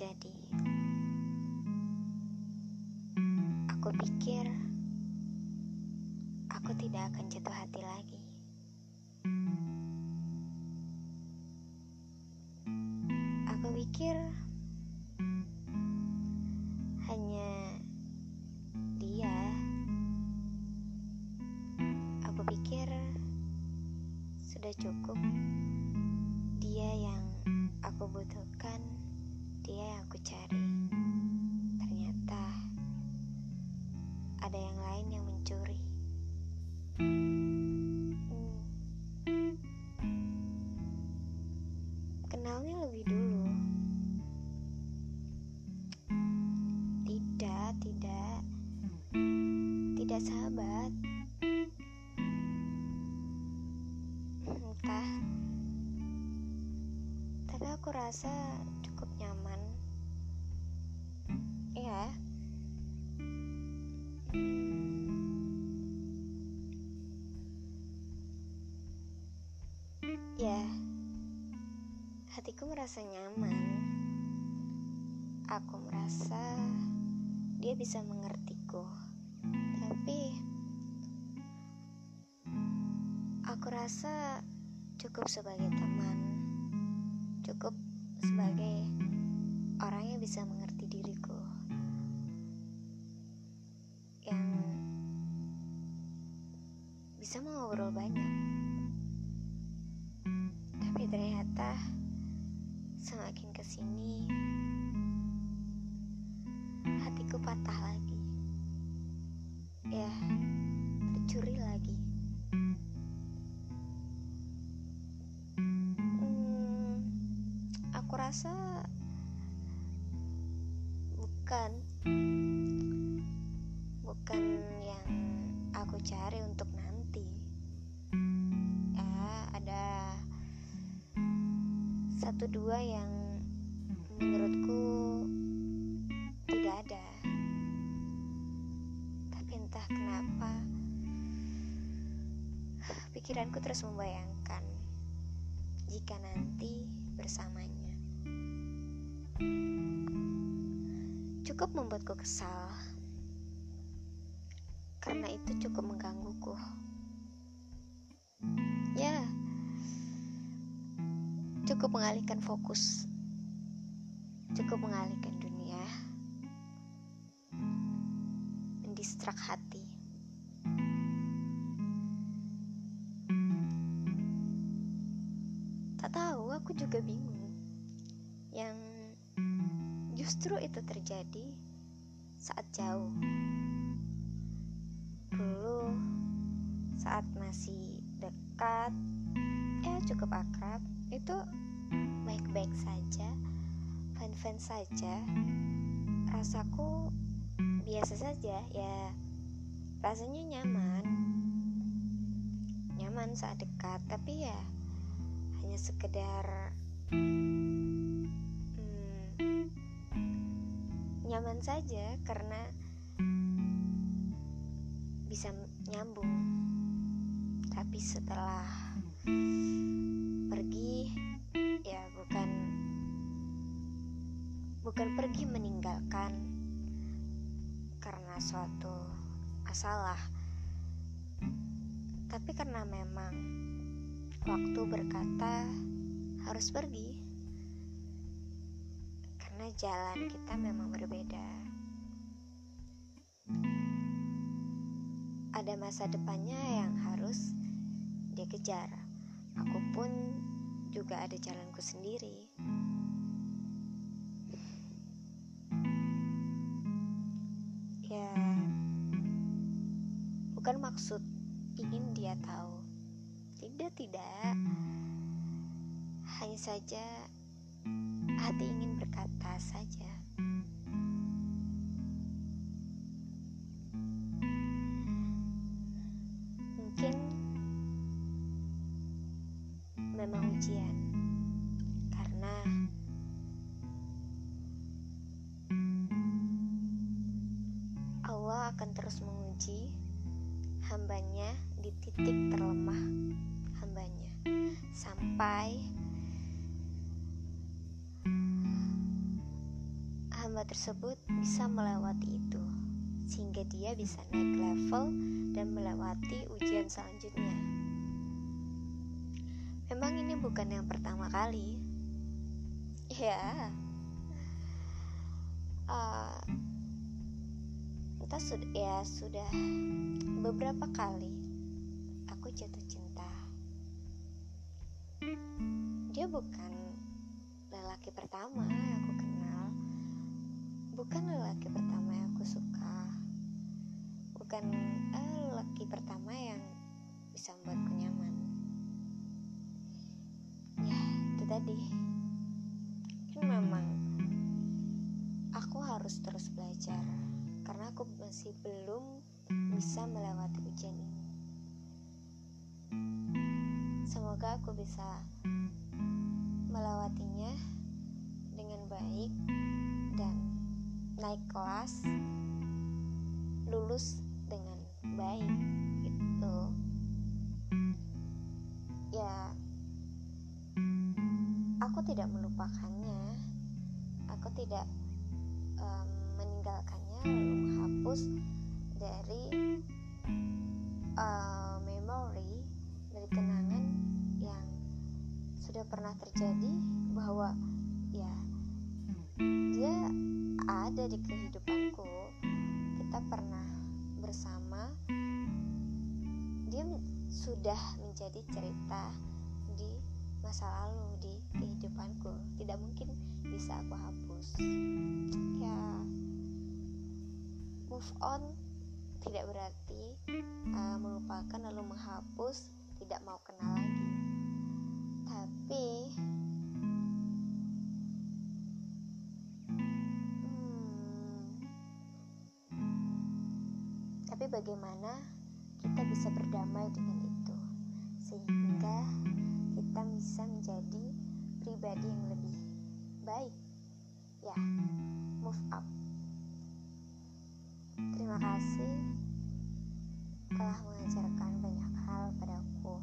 terjadi. Aku pikir aku tidak akan jatuh hati lagi. Aku pikir mencuri. Hmm. Kenalnya lebih dulu. Tidak, tidak. Tidak sahabat. Entah. Tapi aku rasa cukup nyaman. Ya. Merasa nyaman. Aku merasa dia bisa mengertiku. Tapi aku rasa cukup sebagai teman. Cukup sebagai orang yang bisa mengerti diriku. Yang bisa mengobrol banyak. Semakin ke sini hatiku patah lagi. Ya, tercuri lagi. Hmm, aku rasa bukan bukan yang aku cari untuk nanti. Ya, ada satu dua yang menurutku tidak ada. Tapi entah kenapa pikiranku terus membayangkan jika nanti bersamanya. Cukup membuatku kesal karena itu cukup menggangguku. Ya, cukup mengalihkan fokus, cukup mengalihkan dunia, mendistrak hati. Tak tahu, aku juga bingung. Yang justru itu terjadi saat jauh. Dulu, saat masih dekat, ya cukup akrab, itu baik-baik saja, fan-fan saja. Rasaku biasa saja, ya rasanya nyaman. Nyaman saat dekat, tapi ya hanya sekedar hmm, nyaman saja karena bisa nyambung. Tapi setelah bukan pergi meninggalkan karena suatu masalah. Tapi karena memang waktu berkata harus pergi karena jalan kita memang berbeda. Ada masa depannya yang harus dia kejar aku pun juga ada jalanku sendiri. Hanya saja hati ingin berkata saja. Mungkin memang ujian karena Allah akan terus menguji hambanya di titik terlemah hambanya sampai hamba tersebut bisa melewati itu sehingga dia bisa naik level dan melewati ujian selanjutnya. Memang ini bukan yang pertama kali. Ya. Uh, entah sudah ya sudah beberapa kali aku jatuh cinta. Dia bukan lelaki pertama. Bukan lelaki pertama yang aku suka. Bukan eh, lelaki pertama yang bisa membuatku nyaman. Ya, itu tadi. Kan memang aku harus terus belajar karena aku masih belum bisa melewati ujian ini. Semoga aku bisa melewatinya dengan baik dan naik kelas lulus dengan baik itu ya aku tidak melupakannya. Aku tidak um, meninggalkannya lalu menghapus dari uh, memori dari kenangan yang sudah pernah terjadi bahwa ya dia ada di kehidupanku. Kita pernah bersama. Dia sudah menjadi cerita di masa lalu di kehidupanku. Tidak mungkin bisa aku hapus. Ya move on tidak berarti uh, melupakan lalu menghapus tidak mau kenal bagaimana kita bisa berdamai dengan itu sehingga kita bisa menjadi pribadi yang lebih baik. Ya move up. Terima kasih telah mengajarkan banyak hal padaku.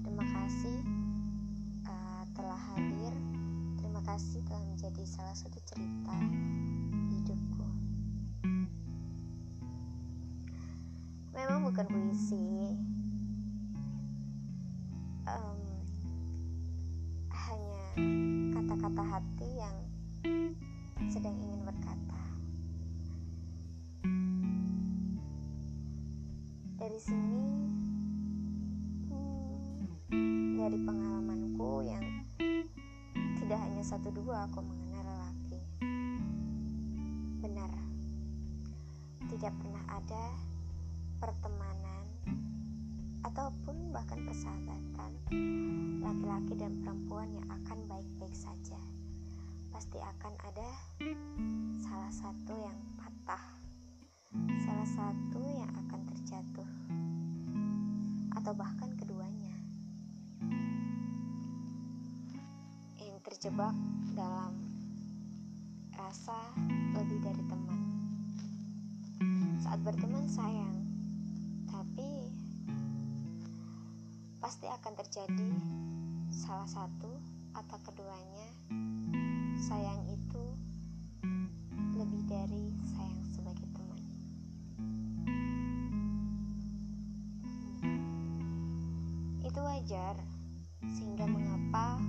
Terima kasih uh, telah hadir. Terima kasih telah menjadi salah satu cerita bukan puisi. Um, hanya kata-kata hati yang sedang ingin berkata. Dari sini hmm, dari pengalamanku yang tidak hanya satu dua aku mengenal lelaki. Benar. Tidak pernah ada pertemanan ataupun bahkan persahabatan laki-laki dan perempuan yang akan baik-baik saja. Pasti akan ada salah satu yang patah salah satu yang akan terjatuh atau bahkan keduanya. Yang terjebak dalam rasa lebih dari teman. Saat berteman sayang pasti akan terjadi salah satu atau keduanya. Sayang itu lebih dari sayang sebagai teman. Itu wajar sehingga mengapa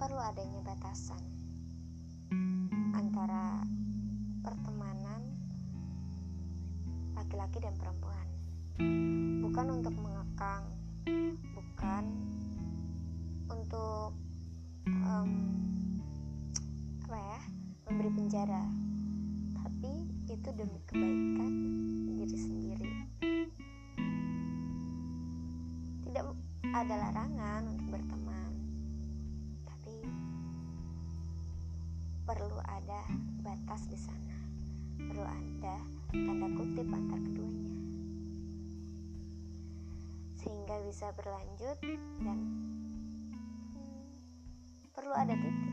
perlu adanya batasan antara pertemanan laki-laki dan perempuan. Bukan untuk mengekang bukan untuk um, apa ya memberi penjara tapi itu demi kebaikan diri sendiri. Tidak ada larangan untuk berteman tapi perlu ada batas di sana perlu ada tanda kutip antar keduanya sehingga bisa berlanjut dan hmm, perlu ada titik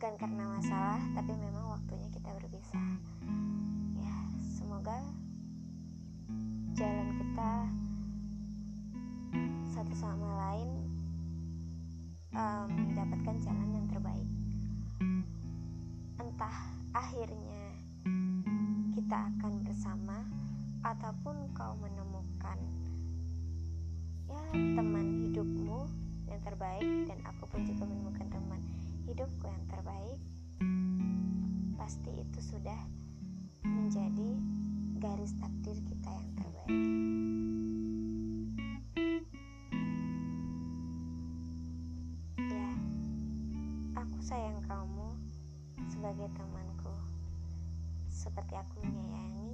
bukan karena masalah tapi memang waktunya kita berpisah. Ya semoga jalan kita satu sama lain um, mendapatkan jalan yang terbaik. Entah akhirnya kita akan bersama ataupun kau menemukan ya teman hidupmu yang terbaik dan aku pun juga menemukan teman hidupku yang terbaik. Pasti itu sudah menjadi garis takdir kita yang terbaik. Ya aku sayang kamu sebagai temanku. Seperti aku menyayangi